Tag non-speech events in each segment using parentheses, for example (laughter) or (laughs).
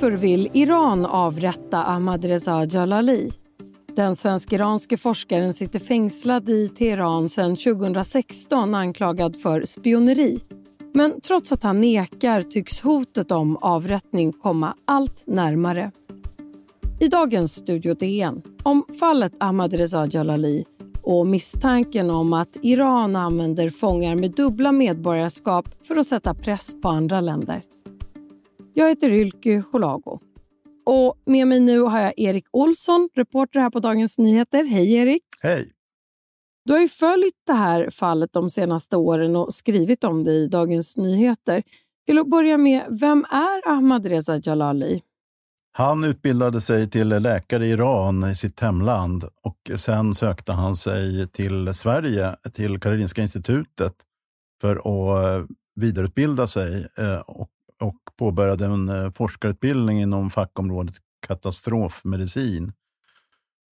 Varför vill Iran avrätta Ahmadreza Jalali? Den svensk-iranske forskaren sitter fängslad i Teheran sedan 2016 anklagad för spioneri. Men trots att han nekar tycks hotet om avrättning komma allt närmare. I dagens Studio DN om fallet Ahmadreza Jalali och misstanken om att Iran använder fångar med dubbla medborgarskap för att sätta press på andra länder. Jag heter Ylke Holago. Och med mig nu har jag Erik Olsson, reporter här på Dagens Nyheter. Hej Erik! Hej! Du har ju följt det här fallet de senaste åren och skrivit om det i Dagens Nyheter. Till att börja med, vem är Ahmadreza Jalali? Han utbildade sig till läkare i Iran, i sitt hemland. och Sen sökte han sig till Sverige, till Karolinska institutet för att vidareutbilda sig eh, och och påbörjade en eh, forskarutbildning inom fackområdet katastrofmedicin.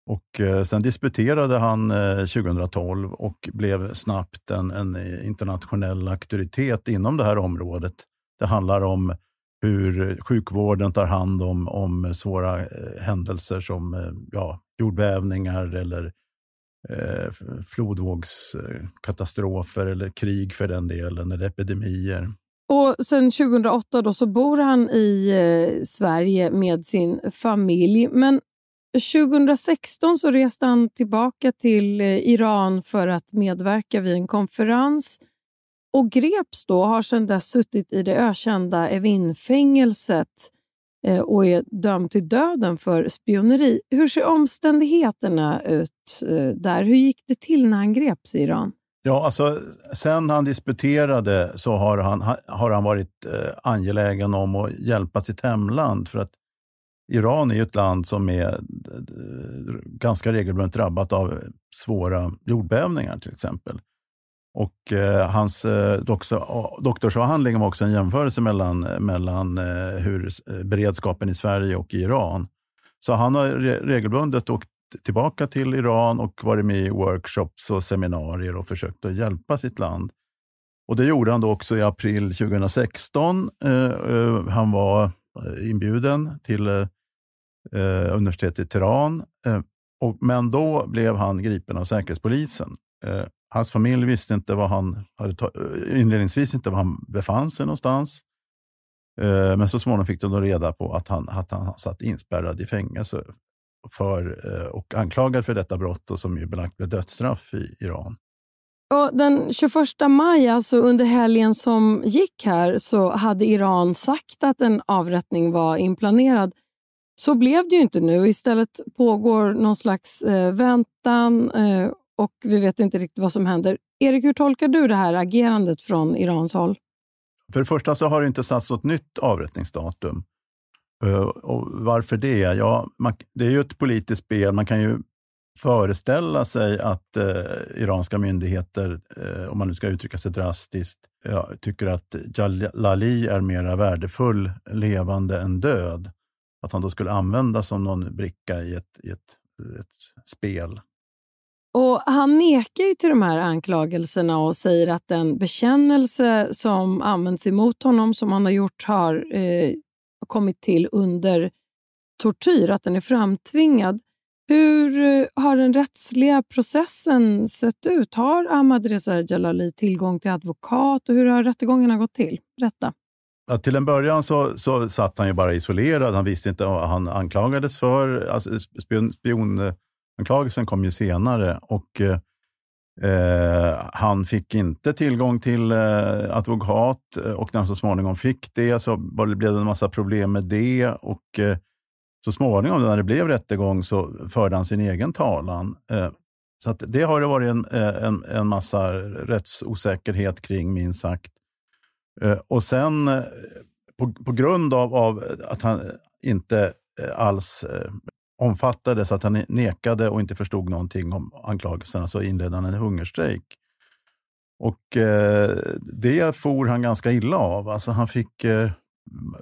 Och eh, sen disputerade han eh, 2012 och blev snabbt en, en internationell auktoritet inom det här området. Det handlar om hur sjukvården tar hand om, om svåra händelser som ja, jordbävningar eller eh, flodvågskatastrofer eller krig för den delen, eller epidemier. Och Sen 2008 då så bor han i eh, Sverige med sin familj. Men 2016 så reste han tillbaka till eh, Iran för att medverka vid en konferens och greps då och har sedan dess suttit i det ökända Evinfängelset eh, och är dömd till döden för spioneri. Hur ser omständigheterna ut eh, där? Hur gick det till när han greps i Iran? Ja, alltså, sen han disputerade så har han, har han varit eh, angelägen om att hjälpa sitt hemland. För att Iran är ju ett land som är eh, ganska regelbundet drabbat av svåra jordbävningar till exempel. Och eh, hans eh, doktorsavhandling var också en jämförelse mellan, mellan eh, hur eh, beredskapen i Sverige och i Iran. Så han har re regelbundet åkt tillbaka till Iran och varit med i workshops och seminarier och försökt att hjälpa sitt land. Och Det gjorde han då också i april 2016. Eh, eh, han var eh, inbjuden till eh, universitetet i Teheran. och, men då blev han gripen av Säkerhetspolisen. hans familj visste inte vad han hade inledningsvis inte var han befann sig någonstans. Men så småningom fick de då reda på att han, att han satt inspärrad i fängelse för eh, och anklagad för detta brott och som är belagt med dödsstraff i Iran. Och den 21 maj, alltså under helgen som gick här, så hade Iran sagt att en avrättning var inplanerad. Så blev det ju inte nu. Istället pågår någon slags eh, väntan eh, och vi vet inte riktigt vad som händer. Erik, hur tolkar du det här agerandet från Irans håll? För det första så har det inte satts något nytt avrättningsdatum. Eh, och varför det? Ja, man, det är ju ett politiskt spel. Man kan ju föreställa sig att eh, iranska myndigheter, eh, om man nu ska uttrycka sig drastiskt, ja, tycker att Jalali är mer värdefull levande än död. Att han då skulle användas som någon bricka i ett, i ett, ett spel. Och Han nekar ju till de här anklagelserna och säger att den bekännelse som används emot honom, som han har gjort, har eh, kommit till under tortyr, att den är framtvingad. Hur eh, har den rättsliga processen sett ut? Har Ahmadreza Jalali tillgång till advokat och hur har rättegångarna gått till? Berätta. Ja, till en början så, så satt han ju bara isolerad. Han visste inte vad han anklagades för. Alltså, spion, spionanklagelsen kom ju senare. och eh, eh, han fick inte tillgång till eh, advokat eh, och när han så småningom fick det så blev det en massa problem med det. och eh, Så småningom när det blev rättegång så förde han sin egen talan. Eh, så det har det varit en, eh, en, en massa rättsosäkerhet kring, minst sagt. Eh, och sen på, på grund av, av, att han inte alls omfattades, att han nekade och inte förstod någonting om anklagelserna, så inledde han en hungerstrejk. Och eh, det for han ganska illa av. Alltså han fick eh,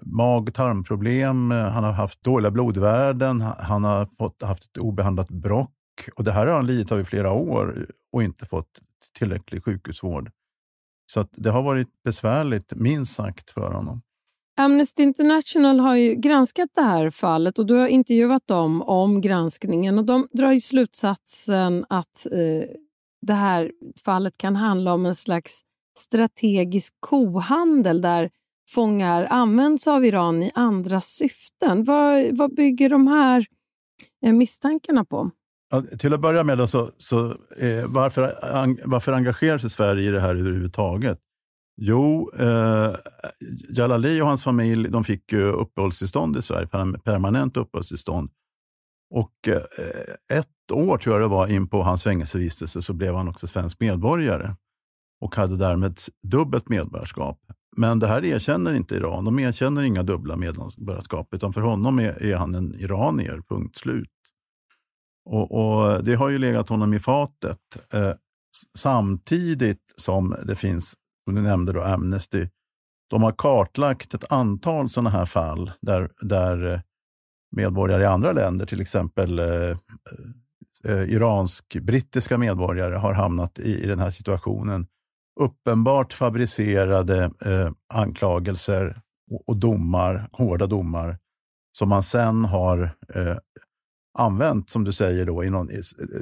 mag tarmproblem, han har haft dåliga blodvärden, han har fått, haft ett obehandlat brock. Och det här har han lidit av i flera år och inte fått tillräcklig sjukhusvård. Så det har varit besvärligt, minst sagt, för honom. Amnesty International har ju granskat det här fallet och du har intervjuat dem om granskningen och de drar ju slutsatsen att eh, det här fallet kan handla om en slags strategisk kohandel där fångar används av Iran i andra syften. Vad, vad bygger de här eh, misstankarna på? Ja, till att börja med, då, så, så eh, varför, an, varför engagerar sig Sverige i det här överhuvudtaget? Jo, eh, Jalali och hans familj de fick ju uppehållstillstånd i Sverige, permanent uppehållstillstånd. Och eh, ett år tror jag det var in på hans fängelsevistelse så blev han också svensk medborgare och hade därmed dubbelt medborgarskap. Men det här erkänner inte Iran. De erkänner inga dubbla medborgarskap, utan för honom är, är han en iranier, punkt slut. Och, och, Det har ju legat honom i fatet. Eh, samtidigt som det finns, som du nämnde, då, Amnesty. De har kartlagt ett antal sådana här fall där, där eh, medborgare i andra länder, till exempel eh, eh, iransk-brittiska medborgare, har hamnat i, i den här situationen uppenbart fabricerade eh, anklagelser och, och, domar, hårda domar, som man sen har eh, använt, som du säger, då, i någon,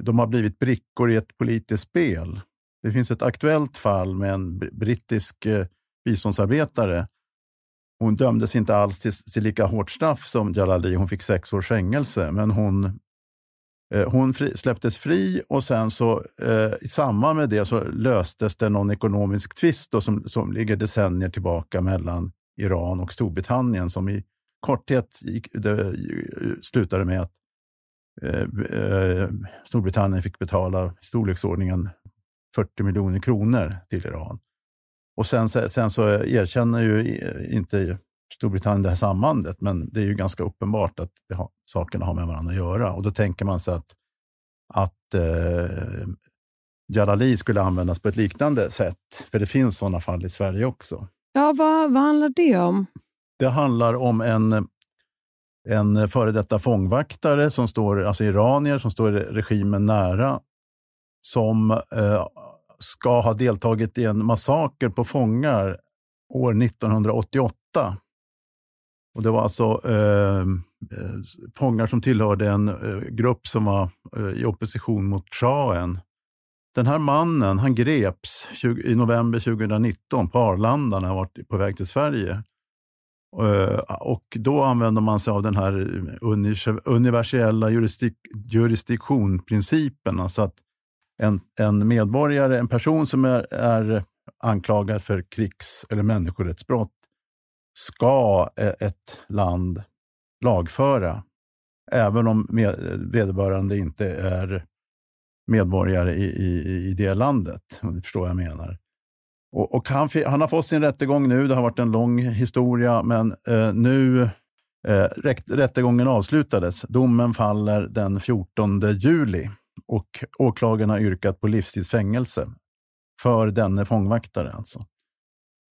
de har blivit brickor i ett politiskt spel. Det finns ett aktuellt fall med en brittisk eh, biståndsarbetare. Hon dömdes inte alls till, till lika hårt straff som Jalali. Hon fick sex års fängelse, men hon Eh, hon fri, släpptes fri och sen så eh, i samband med det så löstes det någon ekonomisk tvist som, som ligger decennier tillbaka mellan Iran och Storbritannien som i korthet gick, det, eh, slutade med att eh, eh, Storbritannien fick betala i storleksordningen 40 miljoner kronor till Iran. Och sen, sen så erkänner ju inte Storbritannien det här sambandet, men det är ju ganska uppenbart att har, sakerna har med varandra att göra. Och då tänker man sig att, att eh, Jalali skulle användas på ett liknande sätt, för det finns sådana fall i Sverige också. Ja, vad, vad handlar det om? Det handlar om en, en före detta fångvaktare, som står, alltså iranier som står regimen nära, som eh, ska ha deltagit i en massaker på fångar år 1988 och det var alltså ehm, eh, fångar som tillhörde en eh, grupp som var eh, i opposition mot shahen. Den här mannen han greps 20, i november 2019 på Arlanda när han var på väg till Sverige. Eh, och då använde man sig av den här universella jurisdik, jurisdiktionprincipen. Alltså att en, en medborgare, en person som är, är anklagad för krigs eller människorättsbrott ska eh, ett land lagföra, även om vederbörande inte är medborgare i, i, i det landet. Om du förstår vad jag menar. Och, och han, han, har fått sin rättegång nu. Det har varit en lång historia, men eh, nu eh, rättegången avslutades. Domen faller den 14 juli och åklagaren har yrkat på livstidsfängelse för denne fångvaktare. Alltså.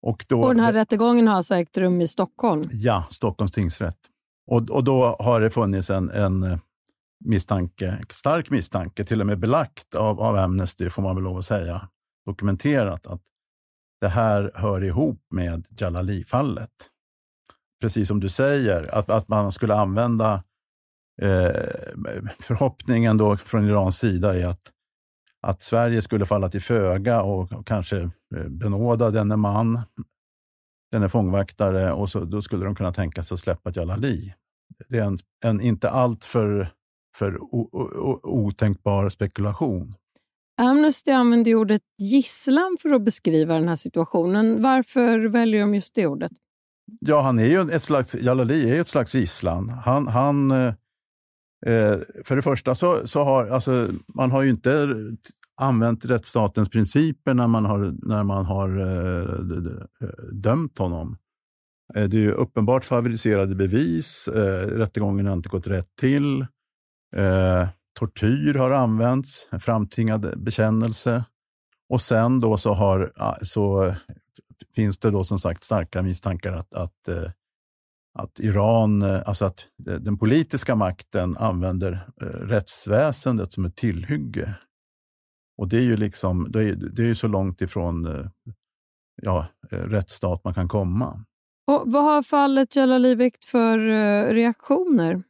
Och, då, och den här rättegången har alltså ägt rum i Stockholm? Ja, Stockholms tingsrätt. Och, och då har det funnits en, en eh, misstanke, stark misstanke, till och med belagt av, av Amnesty, får man väl lov att säga, dokumenterat att det här hör ihop med Jalali-fallet. Precis som du säger, att, att man skulle använda förhoppningen då från Irans sida är att att Sverige skulle falla till föga och, och kanske eh, benåda denne man, denne fångvaktare och så, då skulle de kunna tänka sig att släppa Jalali. Det är en, en inte alltför för otänkbar spekulation. Amnesty använder ordet gisslan för att beskriva den här situationen. Varför väljer de just det ordet? Ja, han är ju ett slags, Jalali är ett slags gisslan. Han, han eh, för det första så, så har alltså, man har ju inte använt rättsstatens principer när man har, när man har eh, eh, dömt honom. Eh, det är ju uppenbart favoriserade bevis. Eh, rättegången har inte gått rätt till. Eh, tortyr har använts, en framtvingad bekännelse. Och sen då så, har, så eh, finns det då som sagt starka misstankar att, att eh, att Iran, eh, alltså att den politiska makten använder eh, rättsväsendet som ett tillhygge. Och det är ju liksom, det är, det är så långt ifrån eh, ja, rättsstat man kan komma. Och vad har fallet Jalali väckt för reaktioner?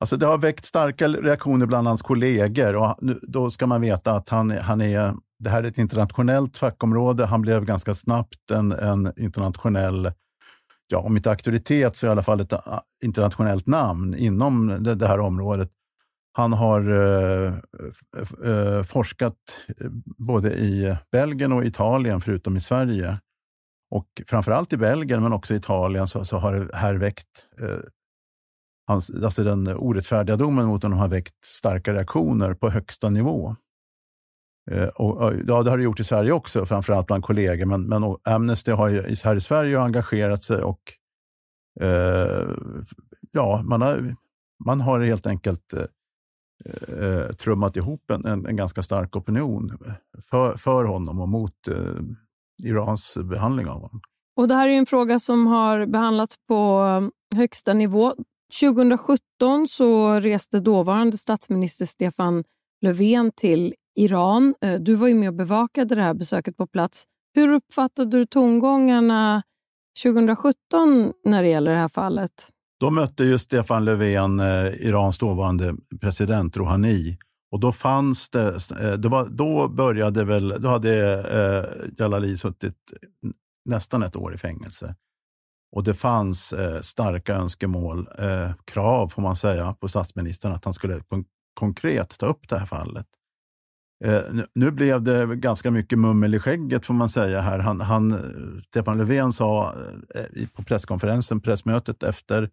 Alltså det har väckt starka reaktioner bland hans kollegor och då ska man veta att han, han är, det här är ett internationellt fackområde. Han blev ganska snabbt en, en internationell, ja om inte auktoritet så i alla fall ett äh, internationellt namn inom det, det här området. Han har eh, eh, forskat eh, både i Belgien och Italien, förutom i Sverige. Och framförallt i Belgien, men också i Italien, så, så har det här väckt eh, hans, alltså den orättfärdiga domen mot honom har väckt starka reaktioner på högsta nivå. Eh, och, ja, det har det gjort i Sverige också, framförallt bland kollegor. Men, men Amnesty har ju, här i Sverige engagerat sig och eh, ja, man har, man har helt enkelt eh, eh, trummat ihop en, en, en, ganska stark opinion för, för honom och mot eh, Irans behandling av honom. Och Det här är en fråga som har behandlats på um, högsta nivå. 2017 så reste dåvarande statsminister Stefan Löfven till Iran. Eh, du var ju med och bevakade det här besöket på plats. Hur uppfattade du tongångarna 2017 när det gäller det här fallet? Då mötte ju Stefan Löfven eh, Irans dåvarande president Rouhani. Och då fanns det, eh, det var, då började väl, då hade eh, Jalali suttit nästan ett år i fängelse. Och det fanns eh, starka önskemål, eh, krav får man säga, på statsministern att han skulle kon konkret ta upp det här fallet. Eh, nu, blev det ganska mycket mummel i skägget får man säga här. Han, han, eh, Stefan Löfven sa eh, på presskonferensen, pressmötet efter,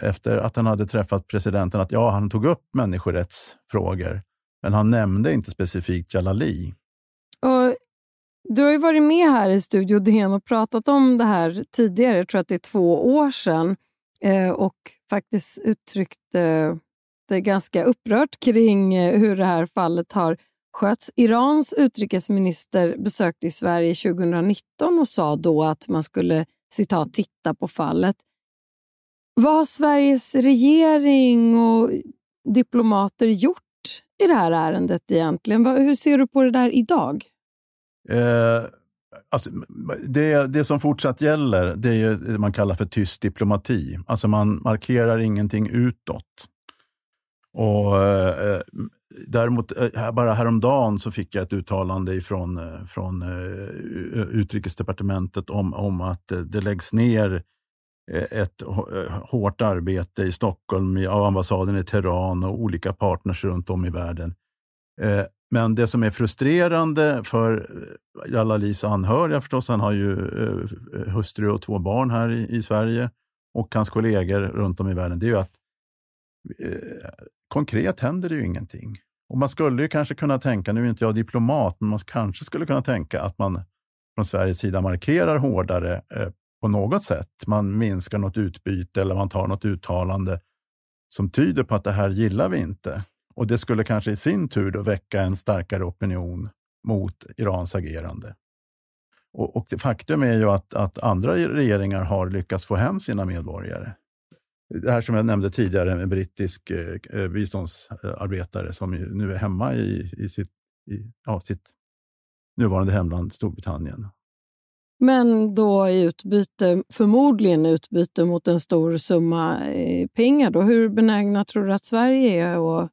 efter att han hade träffat presidenten att ja, han tog upp människorättsfrågor, men han nämnde inte specifikt Jalali. Och du har ju varit med här i Studio DN och pratat om det här tidigare, jag tror att det är två år sedan, och faktiskt uttryckt Eh, ganska upprört kring eh, hur det här fallet har skötts. Irans utrikesminister besökte Sverige 2019 och sa då att man skulle citat, titta på fallet. Vad har Sveriges regering och diplomater gjort i det här ärendet egentligen? Hur ser du på det där idag? Eh, alltså, det, det som fortsatt gäller det är det man kallar för tyst diplomati. Alltså man markerar ingenting utåt. Och, eh, eh däremot, eh, bara häromdagen så fick jag ett uttalande ifrån, eh, från eh, utrikesdepartementet om, om att eh, det läggs ner ett hårt arbete i Stockholm, av ambassaden i Teheran och olika partners runt om i världen. Men det som är frustrerande för Jalalis anhöriga förstås, han har ju hustru och två barn här i, i, Sverige och hans kollegor runt om i världen, det är ju att konkret händer det ju ingenting. Och man skulle ju kanske kunna tänka, nu är inte jag diplomat, men man kanske skulle kunna tänka att man från Sveriges sida markerar hårdare eh, på något sätt. Man minskar något utbyte eller man tar något uttalande som tyder på att det här gillar vi inte. Och det skulle kanske i sin tur då väcka en starkare opinion mot Irans agerande. Och, och faktum är ju att, att andra regeringar har lyckats få hem sina medborgare. Det här som jag nämnde tidigare, en brittisk eh, biståndsarbetare som nu är hemma i, i, sitt, i ja, sitt nuvarande hemland Storbritannien. Men då i utbyte, förmodligen utbyte mot en stor summa eh, pengar. Då. Hur benägna tror du att Sverige är att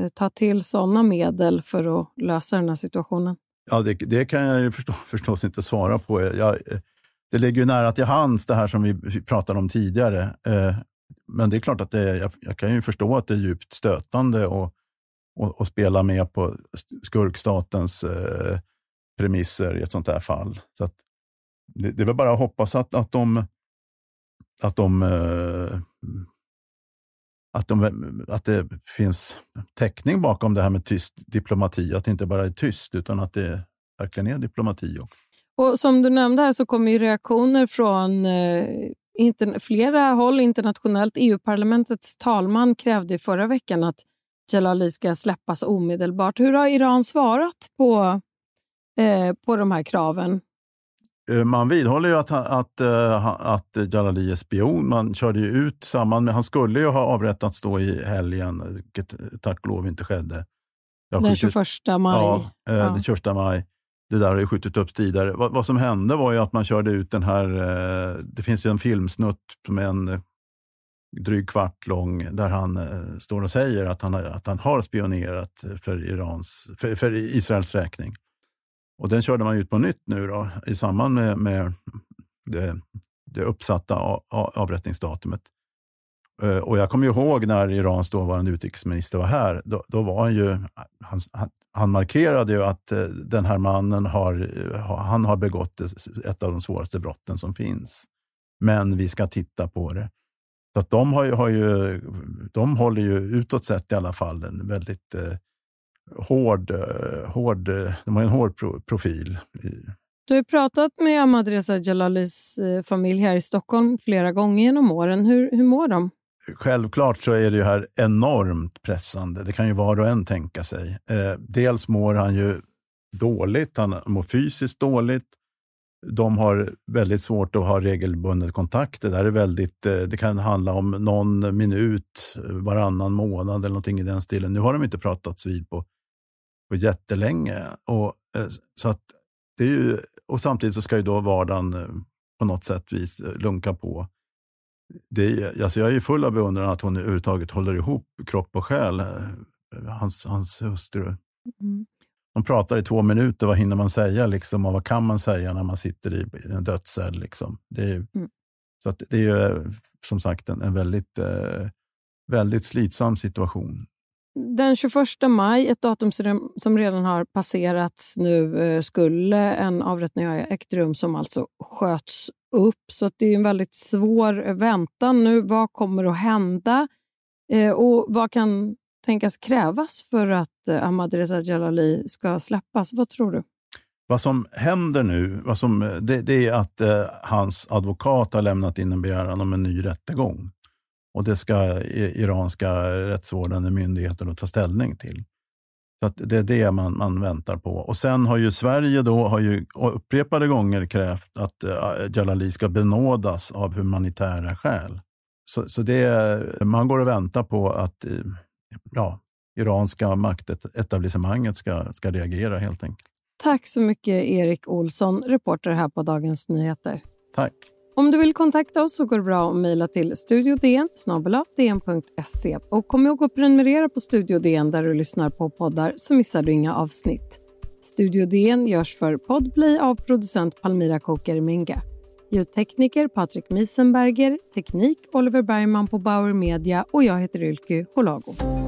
Eh, ta till sådana medel för att lösa den här situationen? Ja, det, det kan jag ju förstå, (laughs) förstås inte svara på. Jag, det ligger ju nära till hands det här som vi pratade om tidigare. Eh, men det är klart att det, jag, jag kan ju förstå att det är djupt stötande och, och, och spela med på skurkstatens eh, premisser i ett sånt här fall. Så det, det är väl bara att hoppas att, att de, att de eh, att, de, att det finns täckning bakom det här med tyst diplomati. Att det inte bara är tyst, utan att det verkligen är diplomati också. Och Som du nämnde här så kommer reaktioner från eh, inter, flera håll internationellt. EU-parlamentets talman krävde förra veckan att Jalali ska släppas omedelbart. Hur har Iran svarat på, eh, på de här kraven? Eh, man vidhåller ju att, att, eh, att Jalali är spion. Man körde ju ut samman med, han skulle ju ha avrättats då i helgen, vilket tack och lov inte skedde. Den 21 maj. Ja, eh, ja. den 21 maj det där har ju skjutit upp tidigare. Vad, vad, som hände var ju att man körde ut den här, eh, det finns ju en filmsnutt som är en dryg kvart lång där han eh, står och säger att han, att han har spionerat för, Irans, för, för Israels räkning. Och den körde man ut på nytt nu då, i samband med, med det, det uppsatta avrättningsdatumet. Eh, och jag kommer ihåg när Irans dåvarande utrikesminister var här. Då, då var han ju, han, han, markerade ju att eh, den här mannen har, han har begått ett av de svåraste brotten som finns. Men vi ska titta på det. Så att de, har ju, har ju, de håller ju utåt sett i alla fall en väldigt eh, hård, eh, hård, de har en hård pro, profil. Du har pratat med Ahmadreza Jalalis familj här i Stockholm flera gånger genom åren. Hur, hur mår de? Självklart så är det ju här enormt pressande. Det kan ju var och en tänka sig. Eh, dels mår han ju dåligt, han mår fysiskt dåligt. De har väldigt svårt att ha regelbundet kontakt. Det, där är väldigt, eh, det kan handla om någon minut varannan månad eller någonting i den stilen. Nu har de inte pratats vid på, på jättelänge. Och, eh, så att det är ju, och samtidigt så ska ju då vardagen eh, på något sätt vis lunka på. Det alltså jag är full av beundran att hon överhuvudtaget håller ihop kropp och själ, hans, hans hustru. Mm. Man pratar i två minuter, vad hinner man säga liksom, och vad kan man säga när man sitter i en dödscell? Liksom. Det är, mm. så att det är ju som sagt en, en väldigt, eh, väldigt slitsam situation. Den 21 maj, ett datum som redan har passerats nu, eh, skulle en avrättning ha ägt rum som alltså sköts upp. Så det är en väldigt svår väntan nu. Vad kommer att hända? Eh, och vad kan tänkas krävas för att eh, Ahmadreza Jalali ska släppas? Vad tror du? Vad som händer nu vad som, eh, det, det är att eh, hans advokat har lämnat in en begäran om en ny rättegång. Och Det ska iranska rättsvårdande myndigheter ta ställning till. Så Det är det man, man väntar på. Och Sen har ju Sverige då, har ju upprepade gånger krävt att eh, Jalali ska benådas av humanitära skäl. Så, så det, man går och väntar på att eh, ja, iranska maktetablissemanget ska, ska reagera helt enkelt. Tack så mycket Erik Olsson, reporter här på Dagens Nyheter. Tack. Om du vill kontakta oss så går det bra att mejla till studiodn e. Och kom ihåg att prenumerera på Studio DN där du lyssnar på poddar så missar du inga avsnitt. Studio DN görs för Podplay av producent Palmira Minga. Ljudtekniker Patrik Miesenberger, teknik Oliver Bergman på Bauer Media och jag heter Ylke Holago.